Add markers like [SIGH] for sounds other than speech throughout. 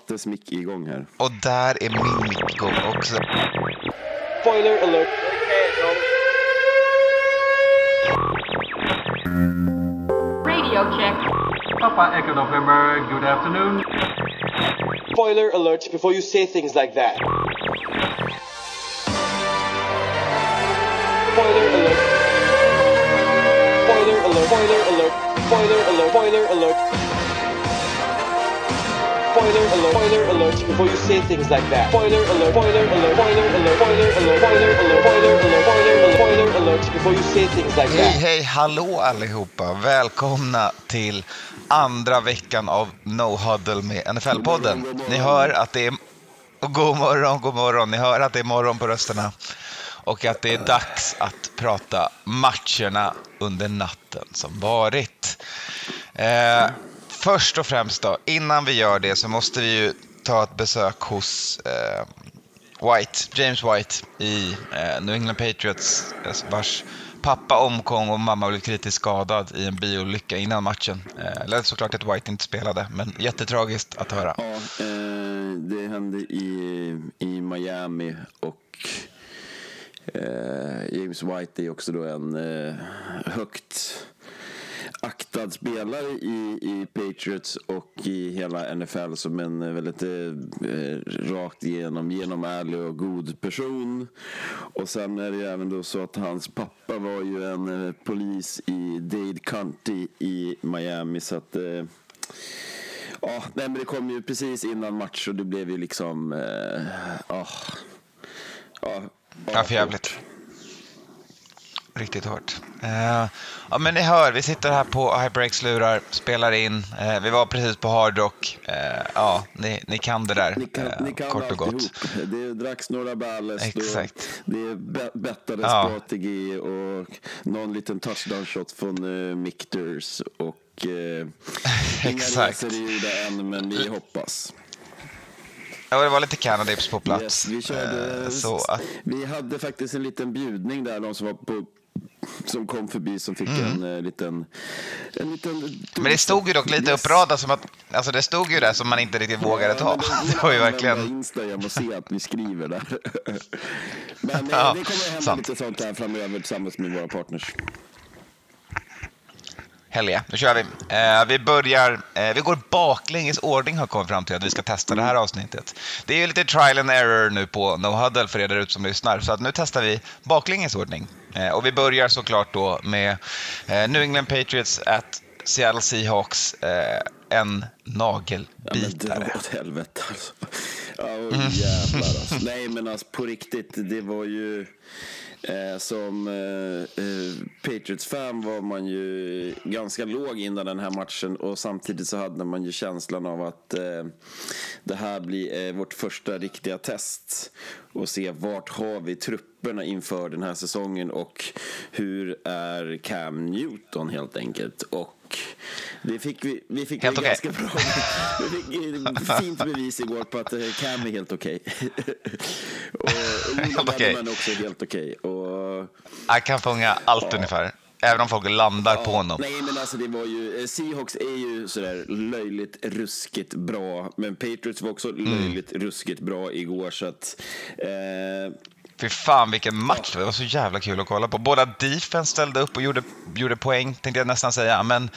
Mattes mick igång här. Och där är min mick igång också. Spoiler alert. Radio check. Papa Echo November, good afternoon. Spoiler alert before you say things like that. Spoiler alert. Spoiler alert. Spoiler alert. Spoiler alert. Spoiler alert. Spoiler alert. Spoiler alert before you say things like that. Spoiler alert. Spoiler alert. Spoiler alert. Spoiler alert. Spoiler alert. Spoiler alert. Spoiler alert. Spoiler alert before you say things like Hej, that. hej, hallå allihopa! Välkomna till andra veckan av No Huddle med NFL-podden. Ni hör att det är... God morgon, god morgon. Ni hör att det är morgon på rösterna. Och att det är dags att prata matcherna under natten som varit. Eh, först och främst då, innan vi gör det så måste vi ju ta ett besök hos eh, White, James White i eh, New England Patriots eh, vars pappa omkom och mamma blev kritiskt skadad i en biolycka innan matchen. Eh, Lät såklart att White inte spelade, men jättetragiskt att höra. Ja, eh, det hände i, i Miami och eh, James White är också då en eh, högt aktad spelare i, i Patriots och i hela NFL som en eh, väldigt eh, rakt igenom genomärlig och god person. Och sen är det ju även då så att hans pappa var ju en eh, polis i Dade County i Miami så att eh, Ja, nej, men det kom ju precis innan match och det blev ju liksom... Eh, ah, ja, Ja, för jävligt. Riktigt hårt. Eh, ja, men ni hör, vi sitter här på HyperX lurar, spelar in. Eh, vi var precis på Hard Rock. Eh, ja, ni, ni kan det där, Ni kan, ni kan kort och gott. alltihop. Det dracks några ballast Exakt. det be- bettades Ja. ATG och någon liten touchdown shot från uh, Mictors och uh, [LAUGHS] inga resor är gjorda än men vi hoppas. Ja, det var lite Canadips på plats. Yes, vi, körde, Eh, så att, vi hade faktiskt en liten bjudning där, de som var på som kom förbi som fick en uh, liten... En liten Mm. men det stod ju dock lite uppradat som att, alltså det stod ju där som man inte riktigt vågade ta. [LAUGHS] Det var ju verkligen, Instagram och se att vi skriver där. [LAUGHS] Men eh, Ja, det kommer hända sant. lite sånt här framöver tillsammans med våra partners. Hell yeah, nu kör vi. Eh, vi börjar, eh, vi går baklänges ordning har kommit fram till att vi ska testa det här avsnittet. Det är ju lite trial and error nu på No Huddle för er där ute som lyssnar, så att nu testar vi baklänges ordning. Eh, och vi börjar såklart då med eh, New England Patriots at Seattle Seahawks, eh, en Ja, men nagelbitare. åt helvete alltså. Oh, jävlar alltså. [LAUGHS] Nej men alltså på riktigt, det var ju... Eh, som eh, eh, Patriots-fan var man ju ganska låg innan den här matchen och samtidigt så hade man ju känslan av att eh, det här blir eh, vårt första riktiga test och se vart har vi trupperna inför den här säsongen och hur är Cam Newton helt enkelt. Och det fick vi, vi fick Helt ganska bra vi fick fint bevis igår på att eh, Cam är helt okej. [LAUGHS] och och okej. Bellman är också helt okej. Och Jag kan fånga allt ungefär, även om folk landar på honom. Nej, men alltså det var ju... eh, Seahawks är ju sådär löjligt ruskigt bra. Men Patriots var också Mm. löjligt ruskigt bra igår. Så att... Eh, Fy fan vilken match, det var så jävla kul att kolla på. Båda defense ställde upp och gjorde, gjorde poäng, tänkte jag nästan säga. Men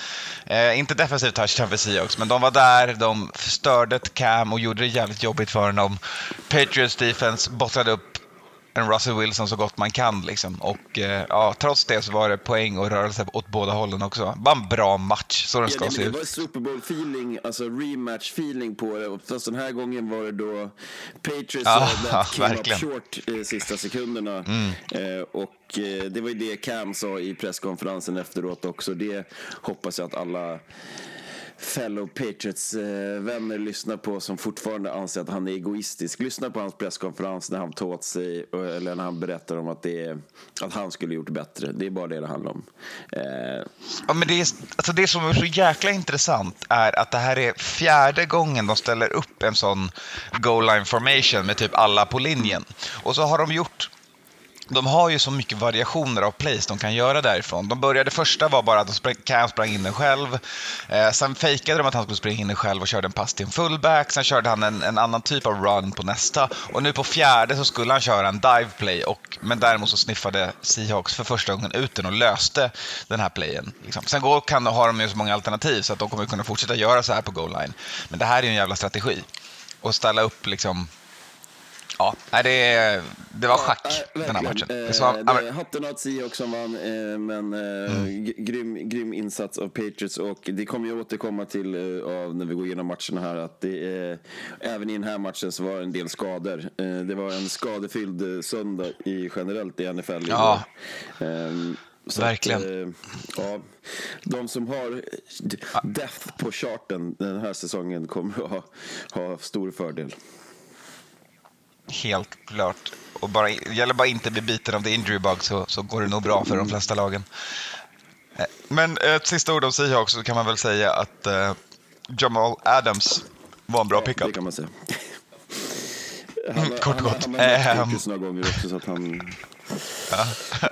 eh, inte defensiv touchdown för Seahawks, men de var där, de störde ett Cam och gjorde det jävligt jobbigt för honom. Patriots defense bottlade upp en Russell Wilson så gott man kan. Liksom. Och eh, ja, trots det så var det poäng och rörelse åt båda hållen också. Bara en bra match, så den ska ja, se det, det ut. var Super Bowl-feeling, alltså rematch-feeling på det. Fast den här gången var det då Patriots Ja, that came [LAUGHS] verkligen. up short eh, sista sekunderna. Eh, och eh, det var ju det Cam sa i presskonferensen efteråt också. Det hoppas jag att alla fellow Patriots-vänner eh, lyssnar på som fortfarande anser att han är egoistisk. Lyssna på hans presskonferens när han tar åt sig, eller när han berättar om att, det är, att han skulle gjort bättre. Det är bara det det handlar om. Eh, Ja, men det, är, alltså det som är så jäkla intressant är att det här är fjärde gången de ställer upp en sån goal line formation med typ alla på linjen. Och så har de gjort de har ju så mycket variationer av plays de kan göra därifrån. De började, första var bara att de sprang, Cam sprang in den själv. Eh, sen fejkade de att han skulle springa in den själv och körde en pass till en fullback. Sen körde han en, en annan typ av run på nästa. Och nu på fjärde så skulle han köra en dive play. Och, men däremot så sniffade Seahawks för första gången ut den och löste den här playen. Liksom. Sen går, kan, har de ju så många alternativ så att de kommer kunna fortsätta göra så här på goal line. Men det här är ju en jävla strategi. Och ställa upp liksom Ja, det, det var schack Ja, den här matchen. Eh, Det det, hatten av Seahawks som vann, eh, men eh, Mm. g- grym, grym insats av Patriots. Och det kommer jag återkomma till eh, av när vi går igenom matcherna här. Att det, är även i den här matchen så var det en del skador. Eh, det var en skadefylld eh, söndag i, generellt i NFL. Ja. Ehm, så Verkligen. Att, eh, ja, de som har death på charten den här säsongen kommer att ha, ha stor fördel. Helt klart. Och bara, det gäller bara inte bli biten av the injury bug så, så går det nog bra för de flesta lagen. Eh, Men ett sista ord om Seahawks så kan man väl säga att eh, Jamal Adams var en bra Ja, pickup. Det kan man säga. [LAUGHS] Han, kort och gott. Han, han har Ehm. några gånger också så att han...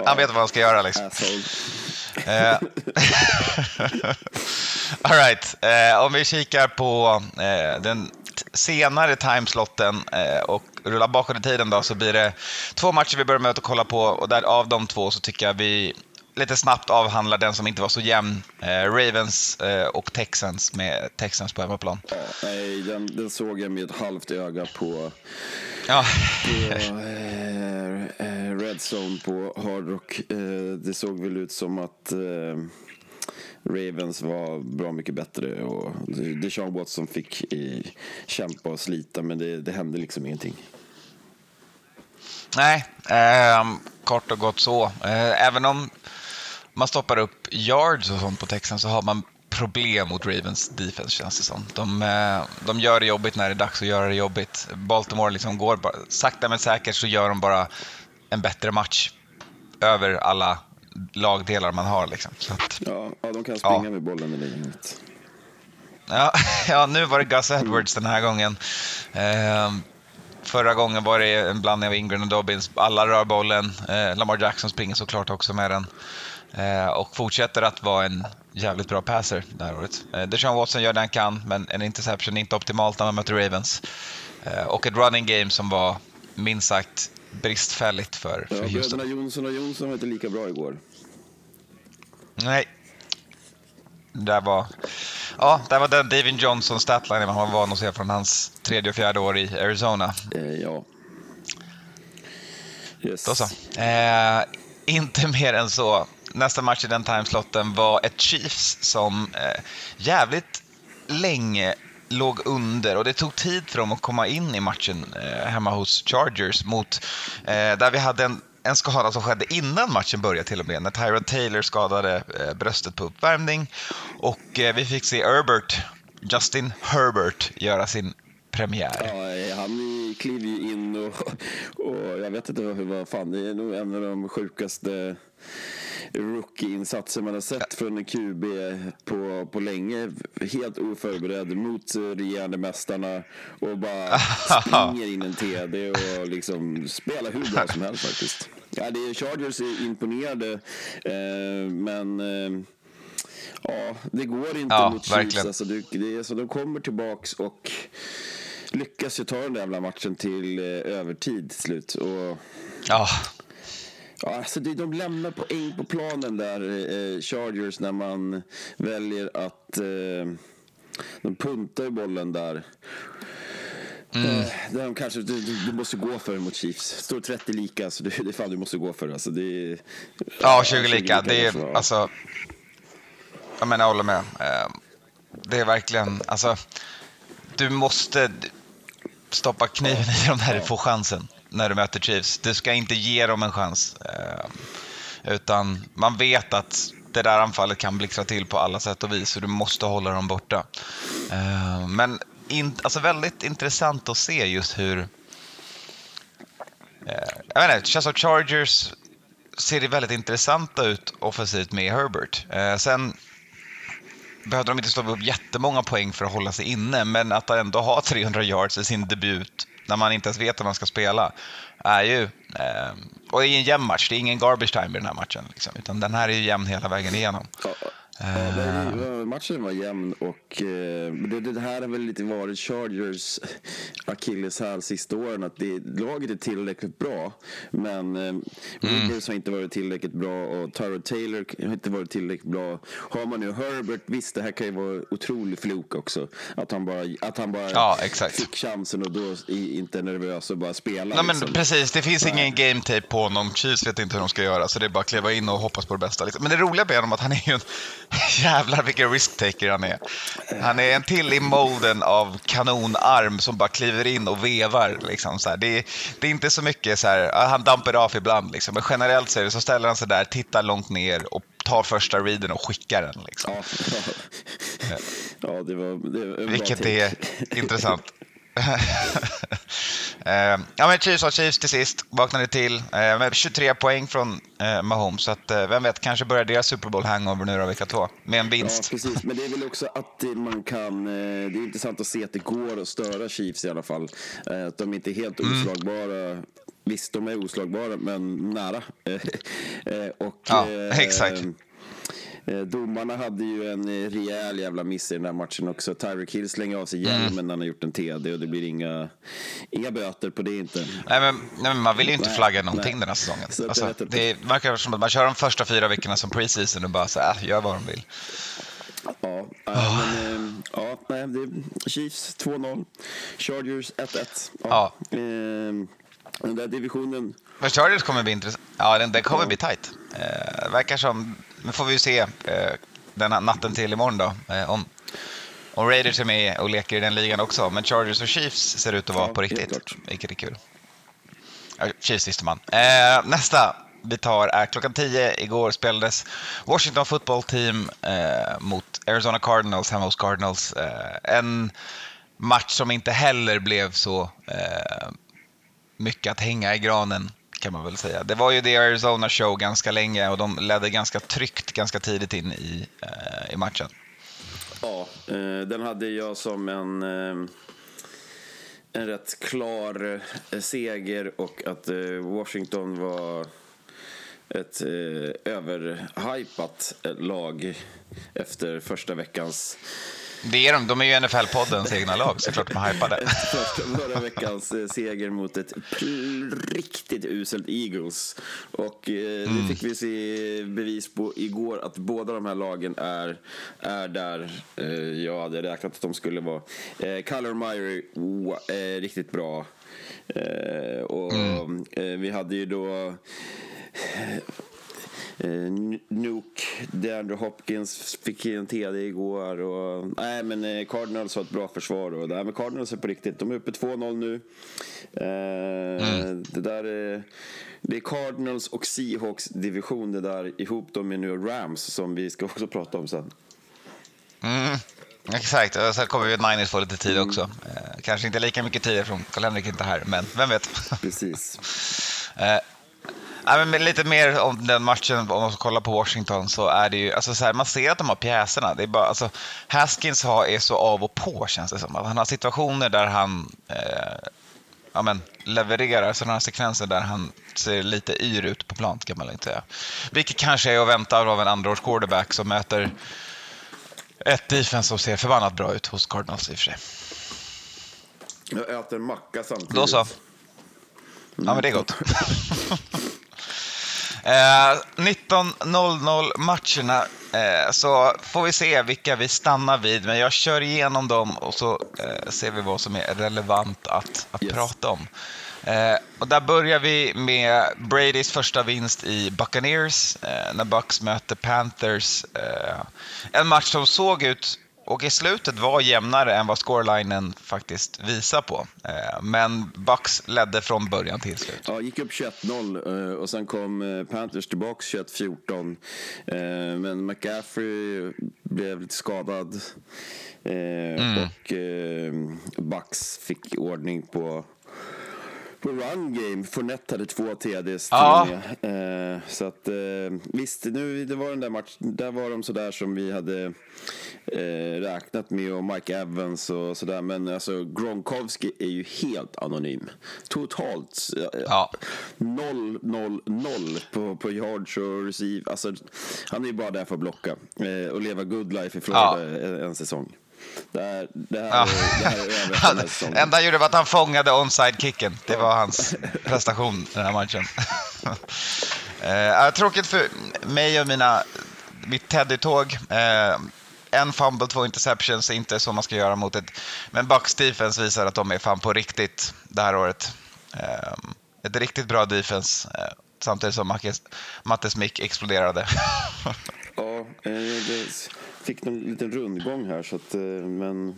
Han vet vad han ska göra liksom. Eh, [LAUGHS] All right. Eh, om vi kikar på eh, den senare timeslotten eh, och rullar bakåt i tiden då, så blir det två matcher vi börjar med att kolla på och där, av de två så tycker jag vi lite snabbt avhandlar den som inte var så jämn. Eh, Ravens eh, och Texans med Texans på hemmaplan. Ja, nej, den, den såg jag med ett halvt öga på, Ja, på eh, eh, Red Zone på Hard Rock. Eh, det såg väl ut som att eh, Ravens var bra mycket bättre och Deshaun Watson fick kämpa och slita men det, det hände liksom ingenting. Nej, ehm, kort och gott så. Eh, även om man stoppar upp yards och sånt på texten så har man problem mot Ravens defense känns det som. De, eh, de gör det jobbigt när det är dags att göra det jobbigt. Baltimore liksom går bara, sakta men säkert så gör de bara en bättre match över alla lagdelar man har. Liksom. Att, Ja, ja de kan springa Ja. med bollen i gänget. Ja, [LAUGHS] ja, nu var det Gus Edwards den här gången. Ehm, förra gången var det en blandning av Ingram och Dobbins. Alla rör bollen. Eh, Lamar Jackson springer såklart också med den. Eh, och fortsätter att vara en jävligt bra passer det här året. Eh, Deshaun Watson gör det han kan, men en interception är inte optimalt när man möter Ravens. Eh, och ett running game som var minst sagt bristfälligt för, Ja, för Houston. bröderna Jonsson och Jonsson var inte lika bra igår. Nej. Där var, ja, där var den David Johnson statline man var van att se från hans tredje och fjärde år i Arizona. Eh, ja. Yes. Då så. Eh, inte mer än så. Nästa match i den timeslotten var ett Chiefs som eh, jävligt länge låg under och det tog tid för dem att komma in i matchen eh, hemma hos Chargers mot, eh, där vi hade en, en skada som skedde innan matchen började till och med, när Tyrod Taylor skadade eh, bröstet på uppvärmning och eh, vi fick se Herbert, Justin Herbert, göra sin premiär. Ja, eh, han kliver ju in och, och jag vet inte vad fan, det är nog en av de sjukaste rookie-insatser man har sett från en QB på, på länge. Helt oförberedd mot regerande mästarna och bara [LAUGHS] springer in en TD och liksom spelar hur bra som helst faktiskt. Ja, det är Chargers är imponerade, eh, men eh, Ja, det går inte Ja, mot Chiefs. Alltså, det, det är så de kommer tillbaks och lyckas ju ta den där jävla matchen till eh, övertid till slut. Och, Ja, ja, alltså, det, de lämnar poäng på planen där, eh, Chargers, när man väljer att... Eh, de puntar ju bollen där. Eh, där de kanske, du, du, måste gå för det mot Chiefs. Står 30 lika, så det, det är fan du måste gå för det. Alltså, det är, Ja, 20 lika. Det alltså, är, ja. alltså, jag menar, jag håller med. Eh, Det är verkligen, alltså, du måste stoppa kniven i dem när du får chansen, när du möter Chiefs. Du ska inte ge dem en chans. Eh, utan man vet att det där anfallet kan blixtra till på alla sätt och vis, och du måste hålla dem borta. Eh, men in, alltså väldigt intressant att se just hur eh, jag vet inte, det känns som Chargers ser det väldigt intressanta ut offensivt med Herbert. Sen behövde de inte stå upp jättemånga poäng för att hålla sig inne, men att ändå ha 300 yards i sin debut när man inte ens vet om man ska spela, är ju... Eh, och det är en jämn match, det är ingen garbage time i den här matchen. Liksom, utan den här är ju jämn hela vägen igenom. Ja, det, var- matchen var jämn och eh, det, det här har väl lite varit Chargers akilleshäl sista åren. Att det, laget är tillräckligt bra, men eh, Rivers har inte varit tillräckligt bra och Tyrod Taylor har inte varit tillräckligt bra. Har man nu Herbert, visst det här kan ju vara otrolig fluk också. Att han bara, att han bara Ja, fick chansen och då i- inte är nervös och bara spelar. Nej, men liksom. precis, det finns ingen game tape på honom. Chiefs vet inte hur de ska göra, så det är bara att kliva in och hoppas på det bästa. Liksom. Men det roliga med honom är att han är ju en [LAUGHS] jävlar vilken risk-taker han är. Han är en till i molden av kanonarm som bara kliver in och vevar. Liksom, så. Det, är, det är inte så mycket så här, ja, han dampar av ibland, liksom. men generellt så, är det, så ställer han sig där, tittar långt ner och tar första readen och skickar den. Liksom. Ja, [LAUGHS] ja, det var, det var Vilket är intressant. Eh, ja, men Chiefs var Chiefs till sist, vaknade till eh, med 23 poäng från eh, Mahomes. Så att, vem vet, kanske börjar deras Super Bowl hangover nu då, vecka två, med en Ja, vinst. precis. Men det är väl också att man kan... Det är intressant att se att det går att störa Chiefs i alla fall. Att de inte är helt Mm. oslagbara. Visst, de är oslagbara, men nära. [LAUGHS] Och, Ja, exakt. Eh, Domarna hade ju en eh, rejäl jävla miss i den där matchen också. Tyreek Hill slänger av sig Mm. hjälmen när han har gjort en TD och det blir inga, inga böter på det inte. Nej, men, nej, men man vill ju inte Nej, flagga någonting nej. den här säsongen. Så Alltså, det verkar som att man kör de första fyra veckorna som preseason och bara så här, äh, gör vad de vill. Ja, äh, men, eh, ja nej, det är Chiefs 2-0, Chargers 1-1. Ja. Eh, den där divisionen, Men Chargers kommer bli intressant. Ja, den, den kommer bli tight. Eh, det verkar som, nu får vi ju se eh, den här natten till imorgon då. Eh, om, om Raiders är med och leker i den ligan också. Men Chargers och Chiefs ser ut att vara Ja, på riktigt. Vilket är kul. Ja, Chiefs visste man. Eh, nästa vi tar är klockan 10 igår spelades Washington football team eh, mot Arizona Cardinals hemma hos Cardinals. Eh, en match som inte heller blev så eh, mycket att hänga i granen kan man väl säga. Det var ju The Arizona show ganska länge och de ledde ganska tryggt ganska tidigt in i, eh, i matchen. ja, eh, den hade jag som en, eh, en rätt klar eh, seger och att eh, Washington var ett eh, överhypat eh, lag efter första veckans det är de, de är ju NFL-poddens egna lag, så klart de är hypade. [LAUGHS] förra veckans eh, seger mot ett riktigt uselt Eagles. Och eh, det fick vi se bevis på igår att båda de här lagen är, är där eh, jag hade räknat att de skulle vara. Eh, Kyler Murray, oh, eh, riktigt bra. Eh, och eh, vi hade ju då Eh, Nuke, DeAndre Hopkins fick en TD igår. Och, nej, men eh, Cardinals har ett bra försvar. Och, nej, men Cardinals är på riktigt. De är uppe 2-0 nu. Eh, Det där är, det är Cardinals och Seahawks division det där. Ihop dem med nu Rams som vi ska [LAUGHS] också prata om sen. Mm, exakt, och sen kommer ju Niners få lite tid också. Eh, kanske inte lika mycket tid eftersom Karl-Henrik inte är här, men vem vet. [LAUGHS] Precis. Eh, nej, men lite mer om den matchen, om man ska kolla på Washington, så är det ju, alltså så här, man ser att de har pjäserna. Det är bara, alltså, Haskins har, är så av och på känns det som. Han har situationer där han eh, ja, men, levererar sådana här sekvenser där han ser lite yr ut på plan, kan man inte säga. Vilket kanske är att vänta av en andraårs quarterback som möter ett defense som ser förbannat bra ut hos Cardinals i och för sig. Jag äter macka samtidigt. Då så. Ja, men det är gott. [LAUGHS] eh, 19.00 matcherna eh, så får vi se vilka vi stannar vid. Men jag kör igenom dem och så eh, ser vi vad som är relevant att, att Yes. prata om. Eh, och där börjar vi med Bradys första vinst i Buccaneers eh, när Bucks möter Panthers. Eh, en match som såg ut och i slutet var jämnare än vad scorelinen faktiskt visar på. Eh, men Bucks ledde från början till slut. Ja, gick upp 21-0 eh, och sen kom eh, Panthers tillbaka 21-14. Eh, Men McCaffrey blev lite skadad. Eh, Och Bucks fick ordning på på run game. Fournette hade två TDs Ja. Eh, så att eh, visst, nu, det var den där matchen. Där var de sådär som vi hade eh, räknat med och Mike Evans och sådär. Men alltså Gronkowski är ju helt anonym. Totalt eh, Ja. noll, noll, noll på, på yards och receive. Alltså, han är ju bara där för att blocka eh, och leva good life i Florida en, en säsong. Det här, det här, Ja. det här är [LAUGHS] över säsongen. enda han gjorde var att han fångade onside-kicken. Det var hans prestation den här matchen. [LAUGHS] eh, tråkigt för mig och mina, mitt Teddy-tåg. Eh, en fumble, två interceptions inte så man ska göra mot ett... Men Bucks defense visar att de är fan på riktigt det här året. Eh, ett riktigt bra defense. Eh, samtidigt som Mattes mick exploderade. [LAUGHS] Ja, eh, det fick en liten rundgång här så att, eh, men...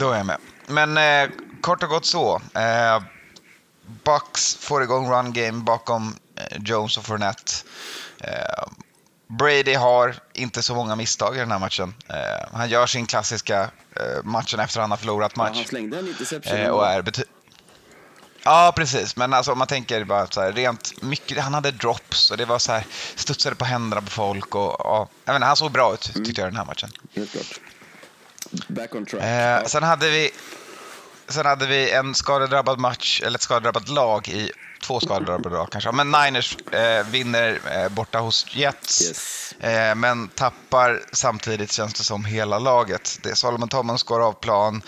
Då är jag med. Men eh, kort och gott så. Eh, Bucks får igång run game bakom eh, Jones och Fournette. Eh, Brady har inte så många misstag i den här matchen. Eh, han gör sin klassiska eh, matchen efter han har förlorat Ja, han match. slängde en interception. Eh, och är bety- Ja, precis. Men alltså, om man tänker bara så här, rent mycket, han hade drops och det var så här, studsade på händerna på folk och ja, jag menar, han såg bra ut tyckte jag den här matchen. Helt klart. Back on track. Eh, Ja. sen, hade vi, sen hade vi en skadedrabbad match, eller ett skadedrabbat lag i två skadedrabbade lag kanske. Men Niners eh, vinner eh, borta hos Jets. Yes. Eh, men tappar samtidigt, känns det som, hela laget. Det är Solomon Thomas går av plan,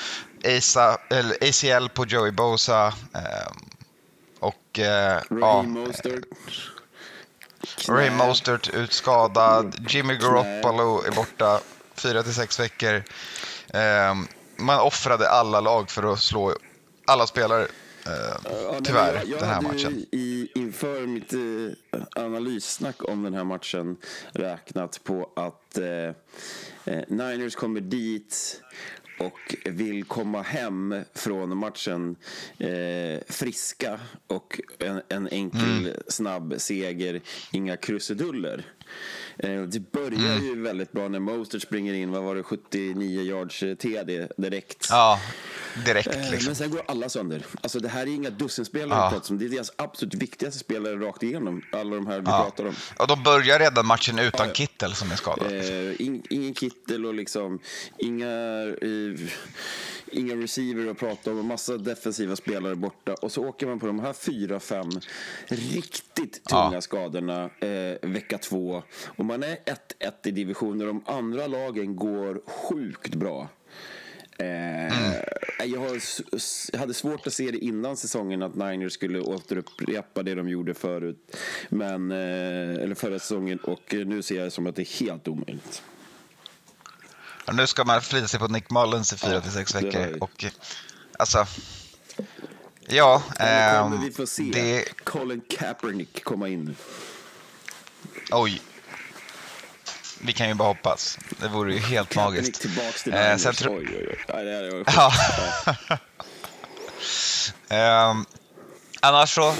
ASA, eller ACL på Joey Bosa eh, och eh, ja. Ray Mostert utskadad. Jimmy Garoppolo är borta fyra till sex veckor. Ehm, man offrade alla lag för att slå alla spelare. eh, nej, tyvärr, men jag, jag den här matchen. I, inför mitt eh, analyssnack om den här matchen räknat på att eh, eh, Niners kommer dit och vill komma hem från matchen eh, friska och en, en enkel Mm. snabb seger, inga krusiduller. Eh, det börjar Mm. ju väldigt bra när Mostert springer in, vad var det, 79 yards eh, TD direkt. Ja, direkt Eh, liksom. Men sen går alla sönder. Alltså det här är inga dussinspelare Ja. pratar om. Det är deras absolut viktigaste spelare rakt igenom. Alla de här vi Ja. pratar om. Och de börjar redan matchen utan Kittel som är skadad. Eh, in, ingen kittel och liksom inga, inga receiver att prata om. och Massa defensiva spelare borta. Och så åker man på de här fyra, fem riktigt tunga Ja. skadorna eh, vecka två. Och man är 1-1 i divisioner. De andra lagen går sjukt bra. Eh, jag, har, jag hade svårt att se det innan säsongen att Niners skulle återupprepa det de gjorde förut. Men, eh, eller förra säsongen och eh, nu ser jag det som att det är helt omöjligt. Och nu ska man förlita sig på Nick Mullins i fyra till sex veckor. Och, eh, alltså, ja. Kommer vi få se det, Colin Kaepernick komma in? oj. Vi kan ju bara hoppas. Det vore ju helt magiskt. tillbaks till Eh, sen tro- Oj, oj, oj. Nej, det här är Ja. [LAUGHS] Ehm, annars så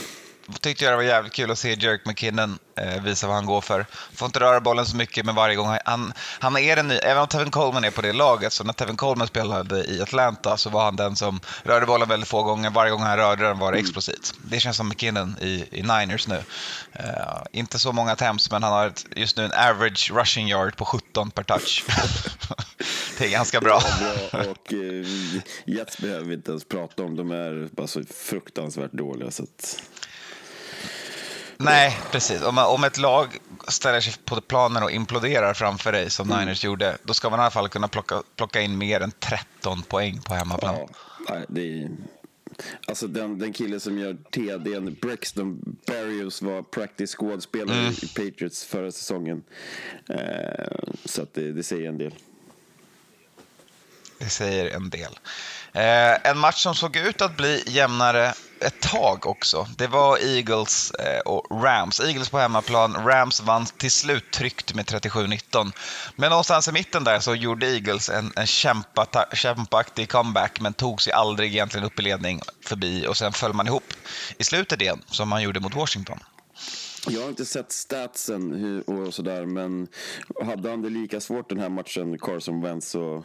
tyckte jag det var jävligt kul att se Jerk McKinnon eh, visa vad han går för. Får inte röra bollen så mycket, men varje gång han, han, är den ny, även om Tevin Coleman är på det laget, så när Tevin Coleman spelade i Atlanta så var han den som rörde bollen väldigt få gånger. Varje gång han rörde den var det explosivt. Det känns som McKinnon i, i Niners nu. Eh, inte så många attempts, men han har ett, just nu en average rushing yard på 17 per touch. [LAUGHS] det är ganska bra. bra. Och eh, Jets behöver vi inte ens prata om. De är bara så fruktansvärt dåliga. Så att... Nej, precis. Om, om ett lag ställer sig på planen och imploderar framför dig, som Mm. Niners gjorde, då ska man i alla fall kunna plocka, plocka in mer än 13 poäng på hemmaplan. Ja, det är... Alltså den, den killen som gör TDn, Brexton Barrios var practice squad-spelare Mm. i Patriots förra säsongen. Eh, så att det, det säger en del. Det säger en del. Eh, en match som såg ut att bli jämnare ett tag också. Det var Eagles eh, och Rams. Eagles på hemmaplan. Rams vann till slut tryggt med 37-19. Men någonstans i mitten där så gjorde Eagles en, en kämpa, kämpaktig comeback men tog sig aldrig egentligen upp i ledning förbi och sen föll man ihop i slutet igen som man gjorde mot Washington. Jag har inte sett statsen hur- och sådär, men hade han det lika svårt den här matchen, Carson Wentz? Och...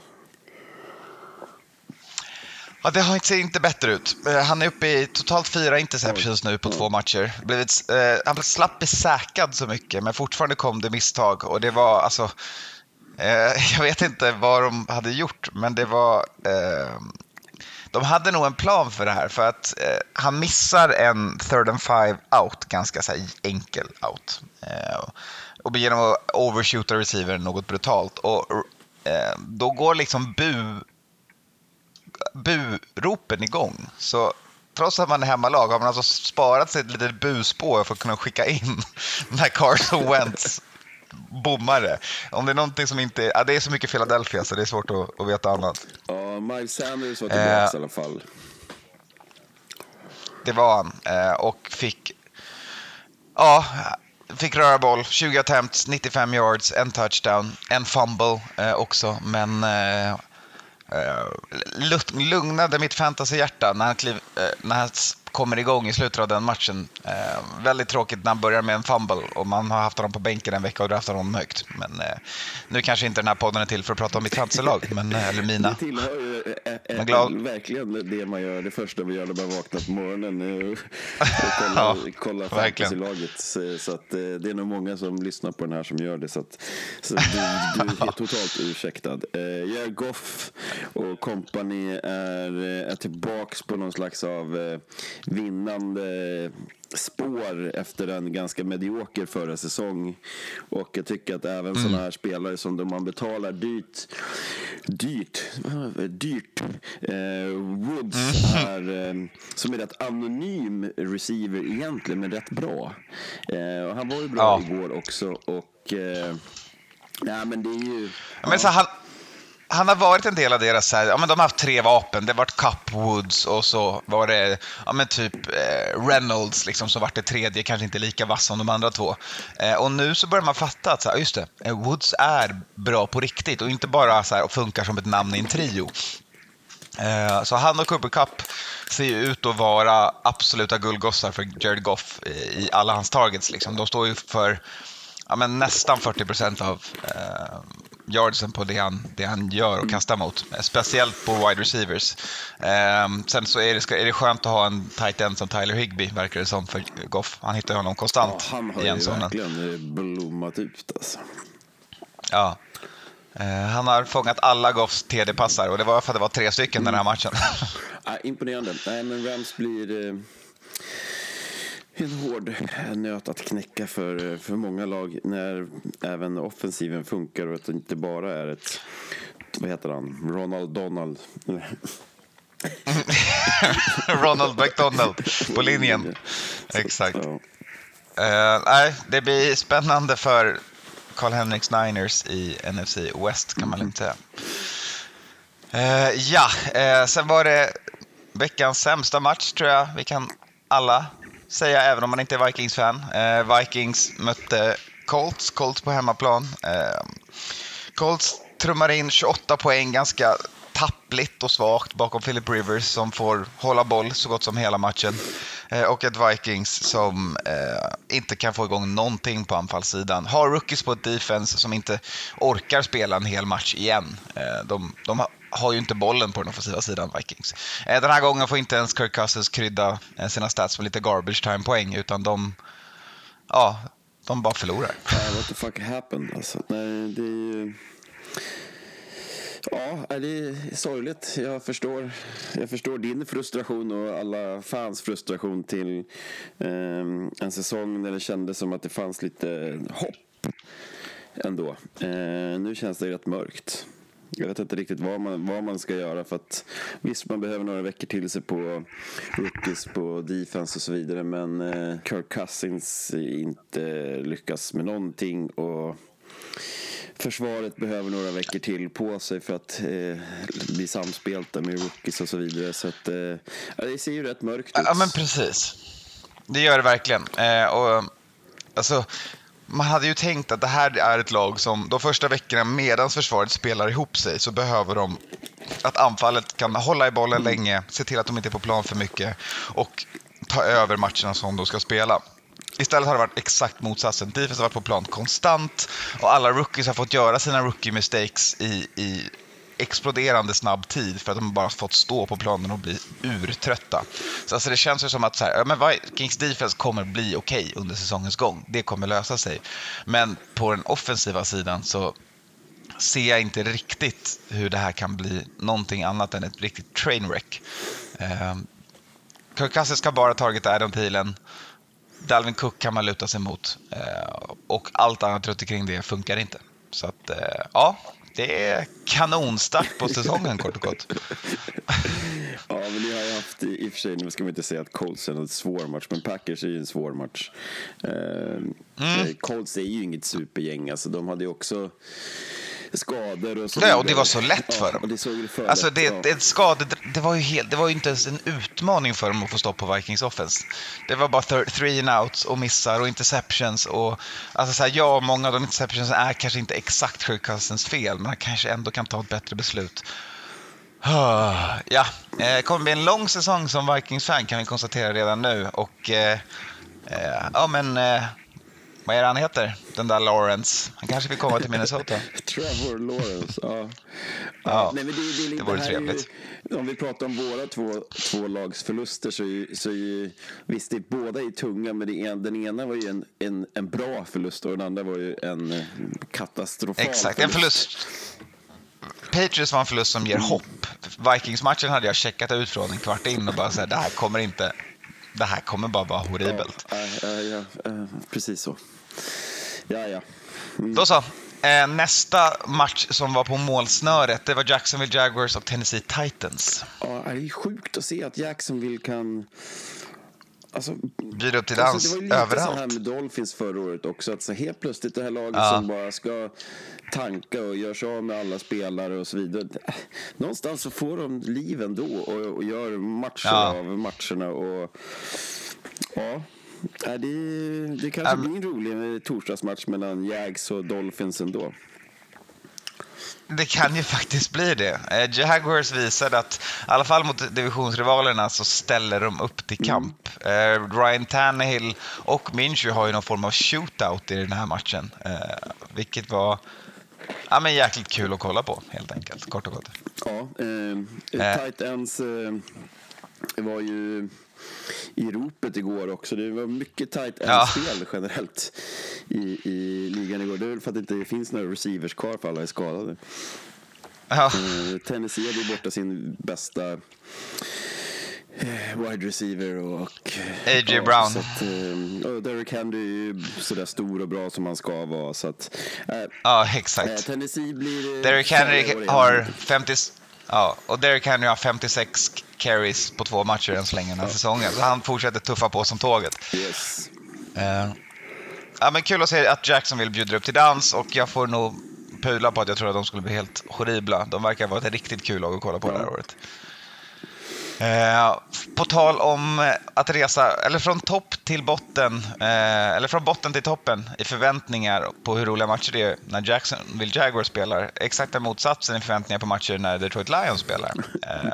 Ja, det har inte, ser inte bättre ut. Eh, Han är uppe i totalt fyra interceptions nu på två matcher. Blivit, eh, han slapp bli säkrad så mycket, men fortfarande kom det misstag. Och det var alltså... Eh, [LAUGHS] jag vet inte vad de hade gjort, men det var... Eh, de hade nog en plan för det här, för att eh, han missar en third and five out, ganska så enkel out. Eh, och genom att overshoota receivern något brutalt. Och då går liksom bu buropen igång. Så trots att man är hemmalag har man alltså sparat sig ett litet buspår för att kunna skicka in [LAUGHS] när Carson [LAUGHS] Wentz bommar det. Om det är någonting som inte... Ja, det är så mycket Philadelphia så det är svårt att, att veta annat. Ja, Miles Sanders var tillbaka Eh. i alla fall. Det var han. Eh, och fick... Ja, fick röra boll. 20 attempts, 95 yards, en touchdown, en fumble eh, också. Men eh, Eh, lugnade mitt fantasyhjärta när han, kliv, eh, när han kommer igång i slutet av den matchen. Eh, väldigt tråkigt när han börjar med en fumble och man har haft honom på bänken en vecka och draftat honom högt. Men eh, nu kanske inte den här podden är till för att prata om mitt fantasylag, [LAUGHS] men, eh, eller mina. Det tillhör ju eh, eh, Men glad- verkligen det man gör, det första vi gör när man vaknar på morgonen. Och [LAUGHS] kolla, Ja, kolla fantasylaget. Så, att, det är nog många som lyssnar på den här som gör det. Så, att, så [LAUGHS] du, du är totalt ursäktad. Eh, Jared Goff och company är, är tillbaks på någon slags av vinnande spår efter en ganska medioker förra säsong. Och jag tycker att även sådana här spelare som de man betalar dyrt, dyrt, dyrt, eh, Woods är, eh, som är rätt anonym receiver egentligen, men rätt bra. Eh, och han var ju bra Ja. igår också och eh, Ja, men det är ju... Men så han, han har varit en del av deras, så här, ja, men de har haft tre vapen. Det har varit Cup Woods och så var det ja, men typ eh, Reynolds liksom, som vart det tredje, kanske inte lika vass som de andra två. Eh, och nu så börjar man fatta att så här, just det, eh, Woods är bra på riktigt och inte bara så här, och funkar som ett namn i en trio. Eh, Så han och Cooper Cup ser ju ut att vara absoluta guldgossar för Jared Goff i i alla hans targets. Liksom. De står ju för ja, men nästan 40 procent av eh, yardsen på det han, det han gör och kastar mot. Speciellt på wide receivers. Eh, sen så är det, är det skönt att ha en tight end som Tyler Higbee, verkar det som, för Goff. Han hittar honom Ja, konstant han har i ju verkligen blommat ut alltså. Ja. Eh, han har fångat alla Goffs TD-passar och det var för att det var tre stycken den här matchen. [LAUGHS] Ja, imponerande. Nej, men Rams blir eh, en hård nöt att knäcka för, för många lag när även offensiven funkar och att det inte bara är ett, vad heter han, Ronald Donald. [LAUGHS] Ronald McDonald på linjen. Exakt. Eh, nej, det blir spännande för Karl-Henriks Niners i NFC West kan man lugnt säga. Eh, ja, eh, sen var det veckans sämsta match tror jag vi kan alla säga, även om man inte är Vikings-fan. Eh, Vikings mötte Colts, Colts på hemmaplan. Eh, Colts trummar in 28 poäng ganska tappligt och svagt bakom Philip Rivers som får hålla boll så gott som hela matchen. Eh, och ett Vikings som eh, inte kan få igång någonting på anfallssidan. Har rookies på ett defense som inte orkar spela en hel match igen. Eh, de, de har- ju inte bollen på den offensiva sidan, Vikings. Eh, den här gången får inte ens Kirk Cousins krydda eh, sina stats med lite garbage time-poäng, utan de, ja, de bara förlorar. [LAUGHS] Uh, what the fuck happened alltså? Nej, det är ju... Ja, det är sorgligt. Jag förstår, jag förstår din frustration och alla fans frustration till ehm, en säsong när det kändes som att det fanns lite hopp ändå. Eh, nu känns det rätt mörkt. Jag vet inte riktigt vad man, vad man ska göra för att visst man behöver några veckor till sig på rookies på defense och så vidare men eh, Kirk Cousins inte lyckas med någonting och försvaret behöver några veckor till på sig för att eh, bli samspelta med rookies och så vidare så att eh, det ser ju rätt mörkt ut. Ja, men precis. Det gör det verkligen. Eh, och, alltså, man hade ju tänkt att det här är ett lag som de första veckorna medan försvaret spelar ihop sig så behöver de att anfallet kan hålla i bollen länge, se till att de inte är på plan för mycket och ta över matcherna som de ska spela. Istället har det varit exakt motsatsen. Defense har varit på plan konstant och alla rookies har fått göra sina rookie mistakes i, i exploderande snabb tid för att de bara fått stå på planen och bli urtrötta. Så alltså det känns ju som att så här, ja, men Vikings defense kommer bli okej okay under säsongens gång. Det kommer lösa sig. Men på den offensiva sidan så ser jag inte riktigt hur det här kan bli någonting annat än ett riktigt trainwreck. Eh, Kirk Cousins ska bara tagit Adam Thielen. Dalvin Cook kan man luta sig mot. Eh, och allt annat runt omkring det funkar inte. Så att, eh, ja, det är kanonstart på säsongen kort och gott. [LAUGHS] ja, men ni har ju haft, i och för sig, nu ska man inte säga att Colts är en svår match, men Packers är ju en svår match. Eh, mm. Colts är ju inget supergäng, alltså de hade ju också skador och så Nej, och det var så lätt för dem. Ja, det såg för alltså, det, ja. det, skade, det, var ju helt, det var ju inte ens en utmaning för dem att få stopp på Vikings offense. Det var bara th three and outs och missar och interceptions. Och, alltså så här, ja, många av de interceptions är kanske inte exakt Kirk fel, men han kanske ändå kan ta ett bättre beslut. [SIGHS] Ja, det kommer bli en lång säsong som Vikings-fan kan vi konstatera redan nu. Och eh, eh, ja, men eh, vad är det han heter? Den där Lawrence. Han kanske vill komma till Minnesota. [LAUGHS] Trevor Lawrence, ja. ja. Nej, men det, det, det, det vore det trevligt. Ju, om vi pratar om våra två, två lags förluster så, är, så är visst, det, båda är tunga, men det en, den ena var ju en, en, en bra förlust och den andra var ju en eh, katastrofal Exakt, förlust. en förlust. Patriots var en förlust som ger hopp. Vikings-matchen hade jag checkat ut från en kvart in och bara sagt det här kommer inte, det här kommer bara vara horribelt. Ja, ja, ja, ja, precis så. Ja, ja. Mm. Då så. Eh, nästa match som var på målsnöret, det var Jacksonville Jaguars och Tennessee Titans. Ja, det är sjukt att se att Jacksonville kan... Alltså, Bjuda upp till dans alltså, det var ju lite överallt. så här med Dolphins förra året också. Att så helt plötsligt det här laget Ja. som bara ska tanka och gör sig av med alla spelare och så vidare. Någonstans så får de liv ändå och, och gör matcher Ja. av matcherna. Och, ja, det, det kanske Äm. blir en rolig torsdagsmatch mellan Jags och Dolphins ändå. Det kan ju faktiskt bli det. Eh, Jaguars visade att, i alla fall mot divisionsrivalerna, så ställer de upp till kamp. Eh, Ryan Tannehill och Minshew har ju någon form av shootout i den här matchen. Eh, vilket var ja, men jäkligt kul att kolla på, helt enkelt. Kort och gott. Ja, eh, tight ends eh, var ju i ropet igår också. Det var mycket tight Ja. end-spel generellt i, i ligan igår. Det är för att det inte finns några receivers kvar för alla är skadade. Ja, Eh, Tennessee hade borta sin bästa eh, wide receiver och... A.J. Brown. Så att, eh, och Derrick Henry är ju sådär stor och bra som han ska vara. Så att, eh, ja eh, exakt. Tennessee blir... eh, farliga Henry har 50... Ja, och Derrick Henry har 56 carries på två matcher än så länge den här säsongen. Så han fortsätter tuffa på som tåget. Yes. Eh, ja, men kul att se att Jacksonville bjuder upp till dans och jag får nog pula på att jag tror att de skulle bli helt horribla. De verkar vara ett riktigt kul lag att kolla på det här året. Eh, på tal om eh, att resa, eller från topp till botten, eh, eller från botten till toppen i förväntningar på hur roliga matcher det är när Jacksonville Jaguars spelar. Exakta motsatsen i förväntningar på matcher när Detroit Lions spelar. [LAUGHS] Eh,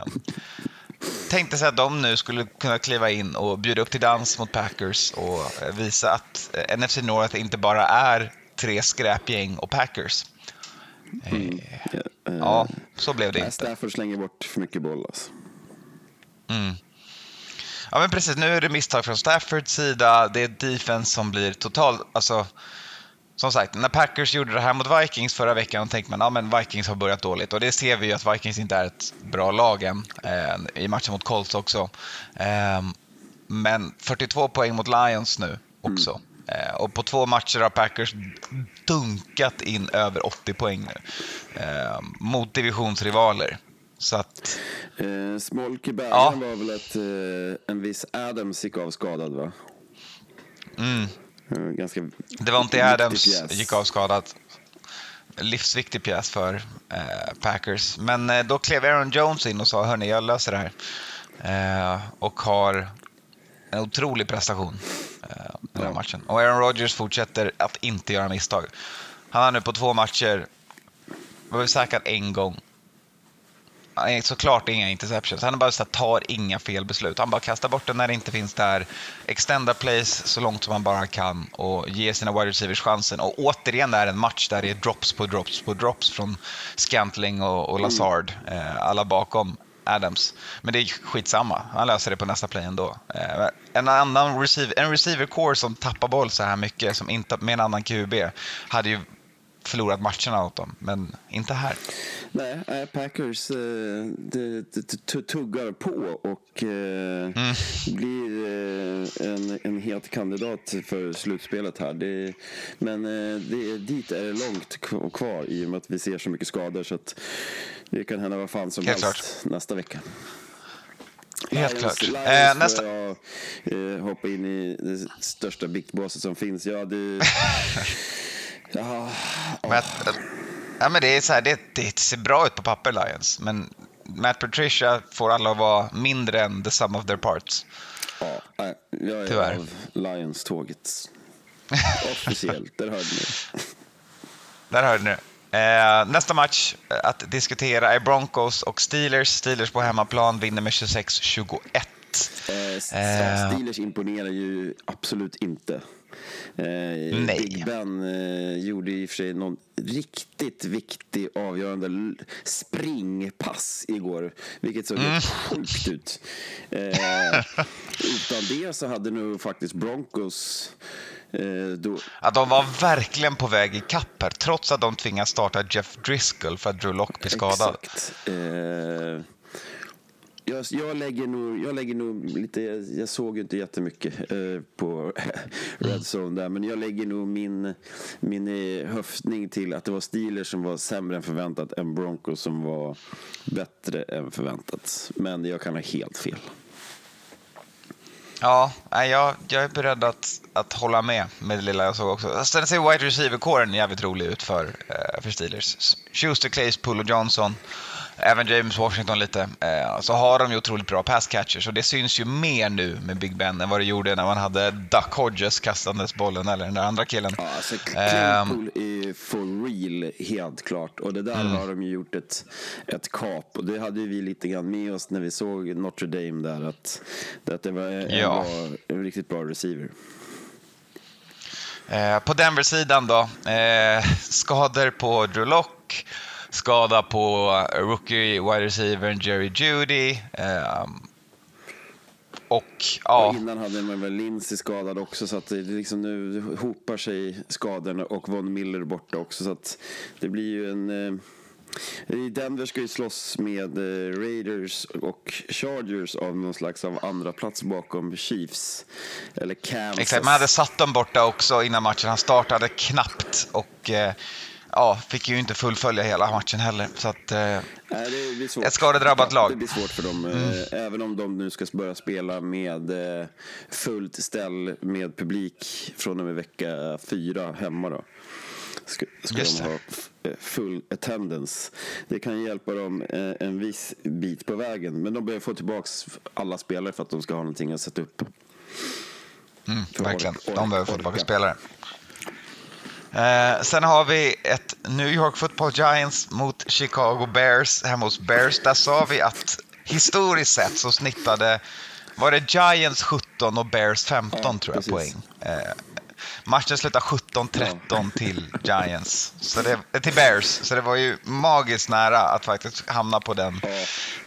tänkte sig att de nu skulle kunna kliva in och bjuda upp till dans mot Packers och visa att eh, NFC North inte bara är tre skräpgäng och Packers. Eh, Ja, eh, så blev det nej, inte. Stafford slänger bort för mycket boll alltså. Ja, men precis. Nu är det misstag från Staffords sida. Det är defense som blir total... Alltså, som sagt, när Packers gjorde det här mot Vikings förra veckan tänkte man att men Vikings har börjat dåligt. Och det ser vi ju att Vikings inte är ett bra lag än. Eh, I matchen mot Colts också. Eh, men 42 poäng mot Lions nu också. Eh, och på två matcher har Packers dunkat in över 80 poäng nu. Eh, mot divisionsrivaler. Så att... Eh, Smolk i Ja. var väl att eh, en viss Adams gick av skadad va? Mm. Ganska Det var inte viktig Adams pjäs. gick av skadad. Livsviktig pjäs för eh, Packers. Men eh, då klev Aaron Jones in och sa hörni, jag löser det här. Eh, och har en otrolig prestation eh, den här matchen. Och Aaron Rodgers fortsätter att inte göra misstag. Han har nu på två matcher säkrad en gång han såklart inga interceptions. Han bara så här, tar inga fel beslut. Han bara kastar bort den när det inte finns där. Extenda plays så långt som han bara kan och ger sina wide receivers chansen. Och återigen är det en match där det är drops på drops på drops från Scantling och, och Lazard. Eh, alla bakom Adams. Men det är skitsamma. Han löser det på nästa play ändå. Eh, en annan receiver, en receiver core som tappar boll så här mycket som inte, med en annan QB hade ju förlorat matcherna åt dem, men inte här. Nej, Packers eh, det, tuggar på och eh, Mm. blir eh, en, en het kandidat för slutspelet här. Det, men det, dit är det långt kvar i och med att vi ser så mycket skador så att det kan hända vad fan som Helt helst nästa vecka. Helt klart. Lions Eh, nästa- jag eh, hoppa in i det största biktbåset som finns. Ja, det... [LAUGHS] ja, Men, att- ja, men det, är så här, det, det ser bra ut på papper, Lions. Men Matt Patricia får alla att vara mindre än the sum of their parts. Ja, nej, jag är Tyvärr. av Lions-tåget. [LAUGHS] Officiellt, där hörde ni. Där hörde ni. Eh, nästa match eh, att diskutera är Broncos och Steelers. Steelers på hemmaplan vinner med 26-21. Eh, Eh. Steelers imponerar ju absolut inte. Eh, Nej. Big Ben eh, gjorde i och för sig någon riktigt viktig avgörande springpass igår, vilket såg Mm. helt sjukt ut. Eh, utan det så hade nog faktiskt Broncos eh, då, Att de var verkligen på väg i kapp här, trots att de tvingas starta Jeff Driscoll för att Drew Lock blir skadad. Eh, jag, jag, lägger nog, jag lägger nog lite, jag, jag såg ju inte jättemycket eh, på Red Zone där, men jag lägger nog min, min eh, höftning till att det var Steelers som var sämre än förväntat än Broncos som var bättre än förväntat. Men jag kan ha helt fel. Ja, jag, jag är beredd att, att hålla med med det lilla jag såg också. Sen ser wide receiver-kåren jävligt rolig ut för, eh, för Steelers. Schuster, Claypool och Johnson, även James Washington lite. Eh, så har de ju otroligt bra pass catchers och det syns ju mer nu med Big Ben än vad det gjorde när man hade Duck Hodges kastandes bollen eller den där andra killen. Ja, alltså Ehm. Claypool är for real, helt klart. Och det där Mm. har de ju gjort ett, ett kap. Och det hade vi lite grann med oss när vi såg Notre Dame där. Att, att det var en, Ja. bra, en riktigt bra receiver. Eh, på Denver-sidan då, eh, [LAUGHS] skador på Drew Lock, skada på rookie wide receivern Jerry Judy. Eh, och ja, Och innan hade man väl Lindsey skadad också. Så att det liksom nu hopar sig skadorna och Von Miller borta också. Så att det blir ju en... Eh, Denver ska ju slåss med eh, Raiders och Chargers av någon slags av andra plats bakom Chiefs. Eller Kansas. exakt. Man hade satt dem borta också innan matchen. Han startade knappt och eh, ja, fick ju inte fullfölja hela matchen heller. Så att, eh, Nej, det blir svårt. Ett skadedrabbat lag. Det blir svårt för dem. eh, Även om de nu ska börja spela med eh, fullt ställ med publik från och med vecka fyra hemma då. Ska, ska Just de ha eh, full attendance. Det kan hjälpa dem en viss bit på vägen. Men de behöver få tillbaka alla spelare för att de ska ha någonting att sätta upp. mm, verkligen, de behöver få tillbaka orka. spelare. Eh, sen har vi ett New York Football Giants mot Chicago Bears hemma hos Bears. Där sa vi att historiskt sett så snittade, var det Giants 17 och Bears 15 Ja, tror jag precis. poäng. Eh, matchen slutade 17-13 till Giants, så det, till Bears. Så det var ju magiskt nära att faktiskt hamna på, den,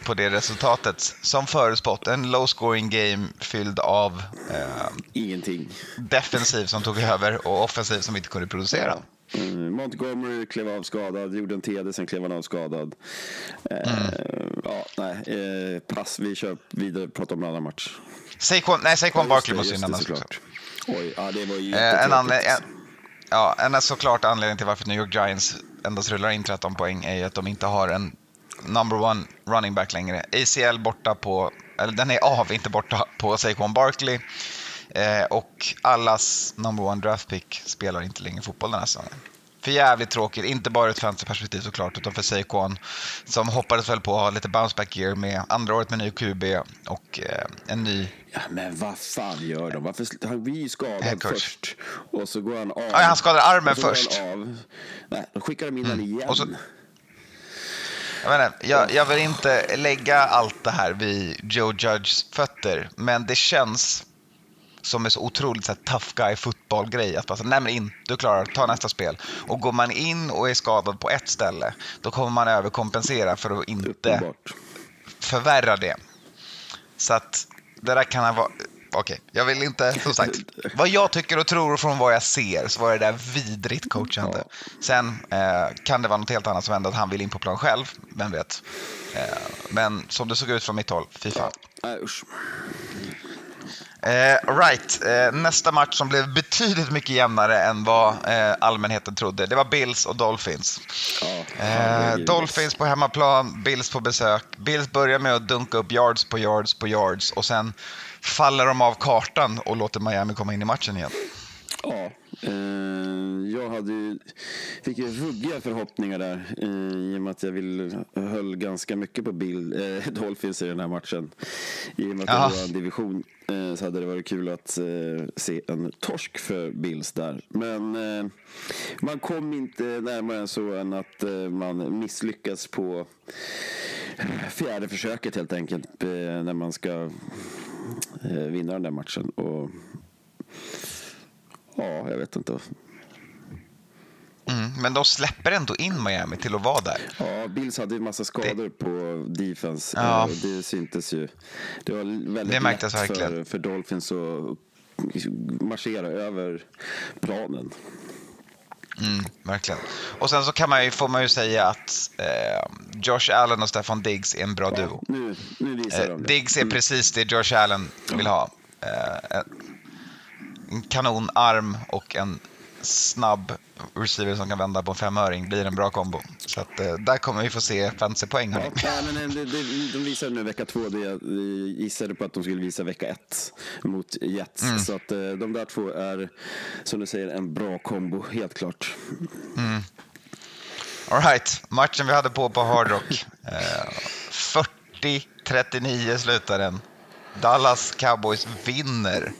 på det resultatet. Som förutspått, en low scoring game fylld av eh, Ingenting. defensiv som tog över och offensiv som inte kunde producera. Mm, Montgomery klev av skadad, gjorde en TD, sen klev han av skadad. Eh, Mm. Ja, nej, eh, pass. Vi kör vidare och pratar om en annan match. Saquon, nej, Saquon Ja, Barkley måste just ju Oj, ja, det var ju Eh, en, jättetråkigt. anle- en, ja, en såklart anledning till varför New York Giants endast rullar in 13 poäng är ju att de inte har en number one running back längre. ACL borta på, eller den är av, inte borta på Saquon Barkley. Eh, och allas number one draft pick spelar inte längre fotboll den här säsongen. För jävligt tråkigt, inte bara ur ett fantasyperspektiv såklart, utan för Saquon som hoppades väl på att ha lite bounce back year med andra året med ny QB och eh, en ny Ja, men vad fan gör de? Varför, han blir ju skadad först. Och så går han av. Ja, han skadar armen först. Av. Nej, då skickar de in honom igen. Så- Jag, menar, jag, jag vill inte lägga allt det här vid Joe Judges fötter, men det känns som en så otroligt så här, tough guy fotbollgrej. Att bara, så, nej men in, du klarar ta nästa spel. Och går man in och är skadad på ett ställe, då kommer man överkompensera för att inte Uppenbart. förvärra det. Så att det där kan varit... Okej, jag vill inte... Som sagt, [LAUGHS] vad jag tycker och tror från vad jag ser så var det där vidrigt coachande. Sen eh, kan det vara något helt annat som hände, att han vill in på plan själv. Vem vet? Eh, men som det såg ut från mitt håll, fy fan. Nej, usch. Eh, right, eh, nästa match som blev betydligt mycket jämnare än vad eh, allmänheten trodde. Det var Bills och Dolphins. Herregud. Dolphins på hemmaplan, Bills på besök. Bills börjar med att dunka upp yards på yards på yards och sen faller de av kartan och låter Miami komma in i matchen igen. Ja, jag hade ju, fick ju ruggiga förhoppningar där eh, i och med att jag vill, höll ganska mycket på Bill, eh, [LAUGHS] Dolphins i den här matchen. I och med att Ja. det var en division eh, så hade det varit kul att eh, se en torsk för Bills där. Men eh, man kom inte närmare än så än att eh, man misslyckas på fjärde försöket helt enkelt eh, när man ska eh, vinna den där matchen. Och Ja, jag vet inte. Mm, men de släpper ändå in Miami till att vara där. Ja, Bills hade ju massa skador på defense. Ja. Eh, Det syntes ju. Det var väldigt Det lätt verkligen. för, för Dolphins att marschera över planen. Mm, verkligen. Och sen så kan man ju, får man ju säga att eh, Josh Allen och Stefan Diggs är en bra duo. Nu, nu visar Eh, de det. Diggs är precis det Josh Allen vill ha. Eh, en kanonarm och en snabb receiver som kan vända på en femöring blir en bra kombo. Så att, eh, där kommer vi få se fantasypoäng. Ja, men eh, det, det, de visade nu vecka två. Det jag gissade på att de skulle visa vecka ett mot Jets. Mm. Så att eh, de där två är, som du säger, en bra kombo, helt klart. All right, matchen vi hade på på Hard Rock. Eh, 40-39 slutar den. Dallas Cowboys vinner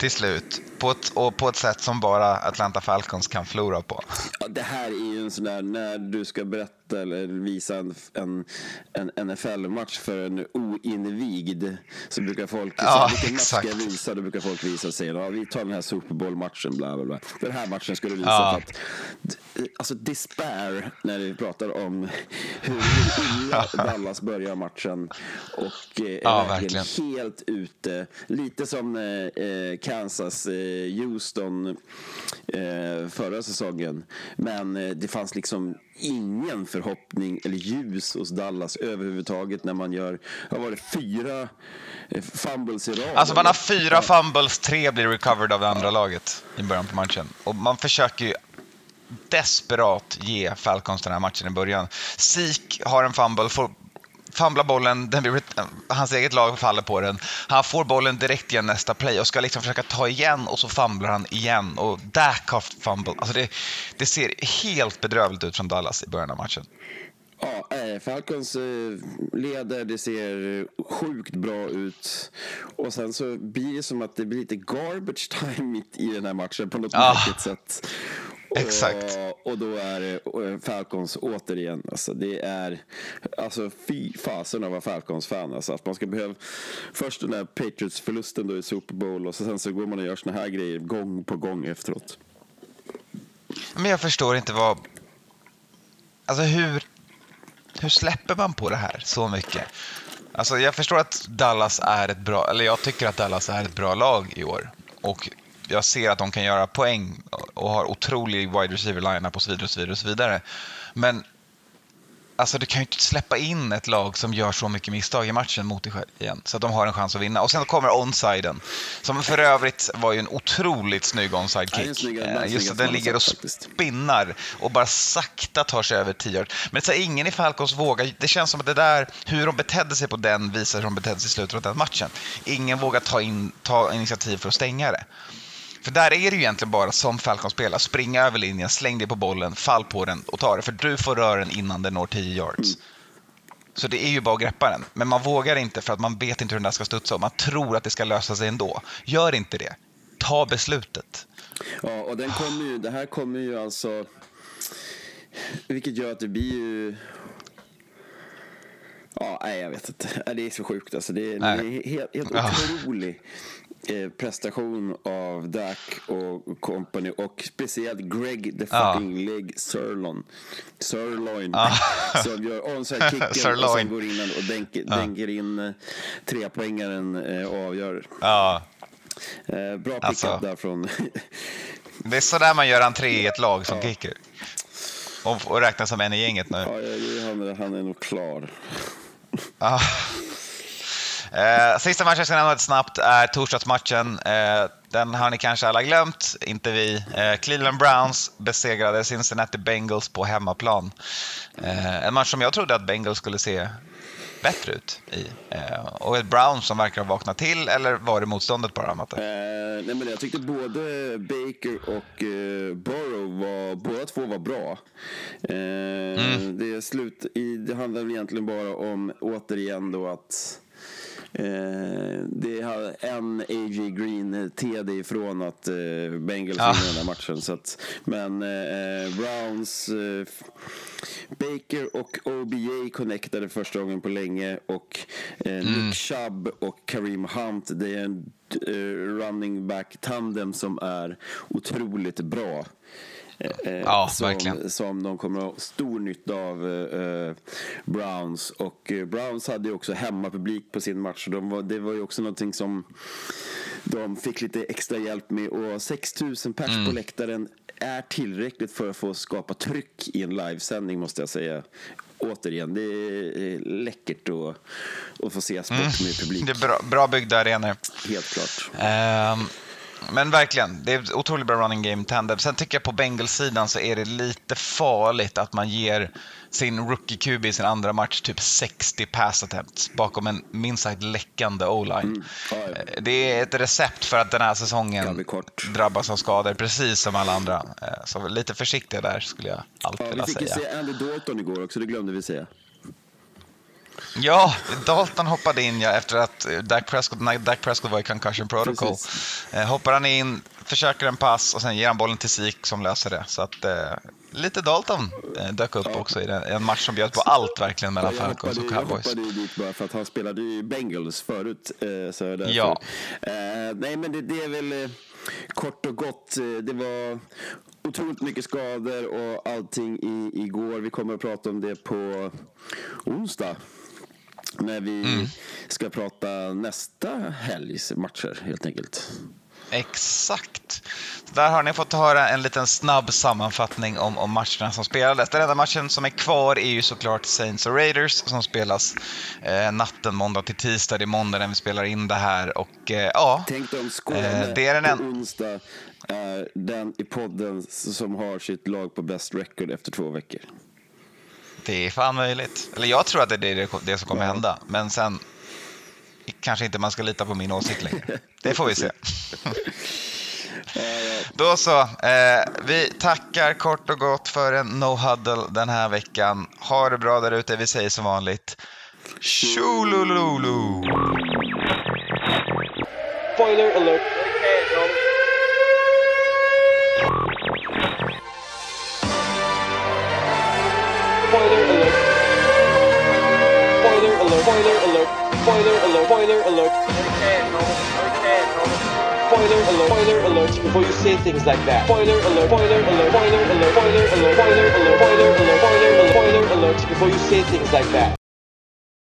till slut på ett, och på ett sätt som bara Atlanta Falcons kan förlora på. Ja, det här är ju en sån där, när du ska berätta eller visa en, en, en NFL-match för en oinvigd så brukar folk Ja, säga vilken match exakt. ska jag visa? Då brukar folk visa och säga ja, vi tar den här Super Bowl-matchen, bla bla bla. Den här matchen ska du visa Ja. för att, alltså despair när vi pratar om [LAUGHS] hur, illa [LAUGHS] Dallas börjar matchen och eh, är Ja, verkligen helt ute. Lite som eh, eh, Kansas, eh, Houston eh, förra säsongen. Men det fanns liksom ingen förhoppning eller ljus hos Dallas överhuvudtaget när man gör, vad var det, fyra eh, fumbles i rad? Alltså man har fyra fumbles, tre blir recovered av det andra laget i början på matchen. Och man försöker ju desperat ge Falcons den här matchen i början. Sik har en fumble, får fumblar bollen, den blir, hans eget lag faller på den. Han får bollen direkt igen nästa play och ska liksom försöka ta igen och så fumblar han igen. Och Dak har fumble. Alltså det, det ser helt bedrövligt ut från Dallas i början av matchen. Ja, eh, Falcons eh, leder, det ser sjukt bra ut. Och sen så blir det som att det blir lite garbage [LAUGHS] time mitt i den här matchen på något Ja. märkligt sätt. Exakt. Och, och då är det eh, Falcons återigen. Alltså det är, alltså fy fasen av vara Falcons-fan. Alltså att man ska behöva, först den där Patriots-förlusten då i Super Bowl och så sen så går man och gör såna här grejer gång på gång efteråt. Men jag förstår inte vad... Alltså hur, hur släpper man på det här så mycket? Alltså jag förstår att Dallas är ett bra, eller jag tycker att Dallas är ett bra lag i år. Och jag ser att de kan göra poäng och har otrolig wide receiver lineup och så vidare och så vidare och så vidare. Men Alltså du kan ju inte släppa in ett lag som gör så mycket misstag i matchen mot dig själv igen. Så att de har en chans att vinna. Och sen kommer onsiden. Som för övrigt var ju en otroligt snygg onside Ja, Eh, Just att den ligger och spinnar och bara sakta tar sig över 10 yard. Men så här, ingen i Falcons vågar. Det känns som att det där, hur de betedde sig på den visar hur de betedde sig i slutet av den matchen. Ingen vågar ta, in, ta initiativ för att stänga det. För där är det ju egentligen bara som Falcon spelar, springa över linjen, släng dig på bollen, fall på den och ta det. För du får röra den innan den når 10 yards. Så det är ju bara att greppa den. Men man vågar inte för att man vet inte hur den där ska studsa och man tror att det ska lösa sig ändå. Gör inte det. Ta beslutet. Ja, och den kommer ju, det här kommer ju alltså... Vilket gör att det blir ju... Ja, nej, jag vet inte. Ja, Det är så sjukt alltså. Det är, det är helt, helt Ja. otrolig eh, prestation av Dak och company och speciellt Greg the Ja. fucking leg Sirlon. Sirloin. Ja. [LAUGHS] Som gör onside-kicken och Sirloin. sen går in och dänker, dänker in eh, trepoängaren eh, och avgör. Ja, bra pickup Alltså. där från... [LAUGHS] det är sådär man gör entré i ett lag som kicker. Och, och räknas som en i gänget nu. ja, ja, han, är- han är nog klar. Ah. Eh, sista matchen jag ska nämna lite snabbt är torsdagsmatchen. Eh, den har ni kanske alla glömt, inte vi. Eh, Cleveland Browns besegrade Cincinnati Bengals på hemmaplan. Eh, en match som jag trodde att Bengals skulle se bättre ut i. Eh, och ett Browns som verkar ha vaknat till, eller var det motståndet bara, Matte? Eh, nej men jag tyckte både Baker och eh, Burrow var, båda två var bra. Eh, det, är slut, i, det handlar väl egentligen bara om, återigen då att Eh, det har en A.J. Green TD ifrån att eh, Bengals vinner den här matchen. Så att, men eh, Browns, eh, Baker och OBJ connectade första gången på länge och eh, Nick Chubb och Kareem Hunt, det är en eh, running back tandem som är otroligt bra. Eh, Ja, som, verkligen. som de kommer att ha stor nytta av, eh, eh, Browns. Och eh, Browns hade ju också hemmapublik på sin match. De var, det var ju också någonting som de fick lite extra hjälp med. Och 6 000 pers Mm. på läktaren är tillräckligt för att få skapa tryck i en livesändning måste jag säga. Återigen, det är läckert att, att få se sport med publik. Mm. Det är bra, bra byggda arenor. Helt klart. Ehm, men verkligen, det är otroligt bra running game tandem. Sen tycker jag på Bengals-sidan så är det lite farligt att man ger sin rookie QB i sin andra match typ 60 pass attempts bakom en minst sagt läckande o-line. Ja, ja. Eh, Det är ett recept för att den här säsongen drabbas av skador precis som alla andra. Eh, Så lite försiktiga där skulle jag allt Ja, vi vilja fick ju säga. se Andy Dalton igår också, det glömde vi säga. Ja, Dalton hoppade in ja, efter att eh, Dak Prescott, när Dak Prescott var i concussion protocol. Precis. Eh, hoppar han in, försöker en pass och sen ger han bollen till Sik som löser det. Så att eh, lite Dalton eh, dök upp också i den, en match som bjöd på allt verkligen mellan Ja, Falcons och hoppade, jag Cowboys. hoppade ju dit bara för att han spelade ju i Bengals förut. Eh, så därför. Ja. Eh, nej, men det, det är väl kort och gott. Det var otroligt mycket skador och allting i, igår. Vi kommer att prata om det på onsdag. När vi Mm. ska prata nästa helgs matcher helt enkelt. Exakt. Där har ni fått höra en liten snabb sammanfattning om, om matcherna som spelades. Den enda matchen som är kvar är ju såklart Saints och Raiders som spelas eh, natten måndag till tisdag. Det är måndag när vi spelar in det här och eh, ja, Tänk dig om Skåne Eh, det är den på en- onsdag är den i podden som har sitt lag på best record efter två veckor. Det är fan möjligt. Eller jag tror att det är det, det som kommer hända, men sen kanske inte man ska lita på min åsikt längre. Det får vi se. [LAUGHS] Då så. Eh, vi tackar kort och gott för en no huddle den här veckan. Ha det bra där ute. Vi säger som vanligt Tjolololo! Spoiler alert. Spoiler alert. Spoiler alert. Spoiler alert. Spoiler alert. Before you say things like that. Spoiler alert. Spoiler alert. Spoiler alert. Spoiler alert. Spoiler alert. Spoiler alert. Spoiler alert. Before you say things like that.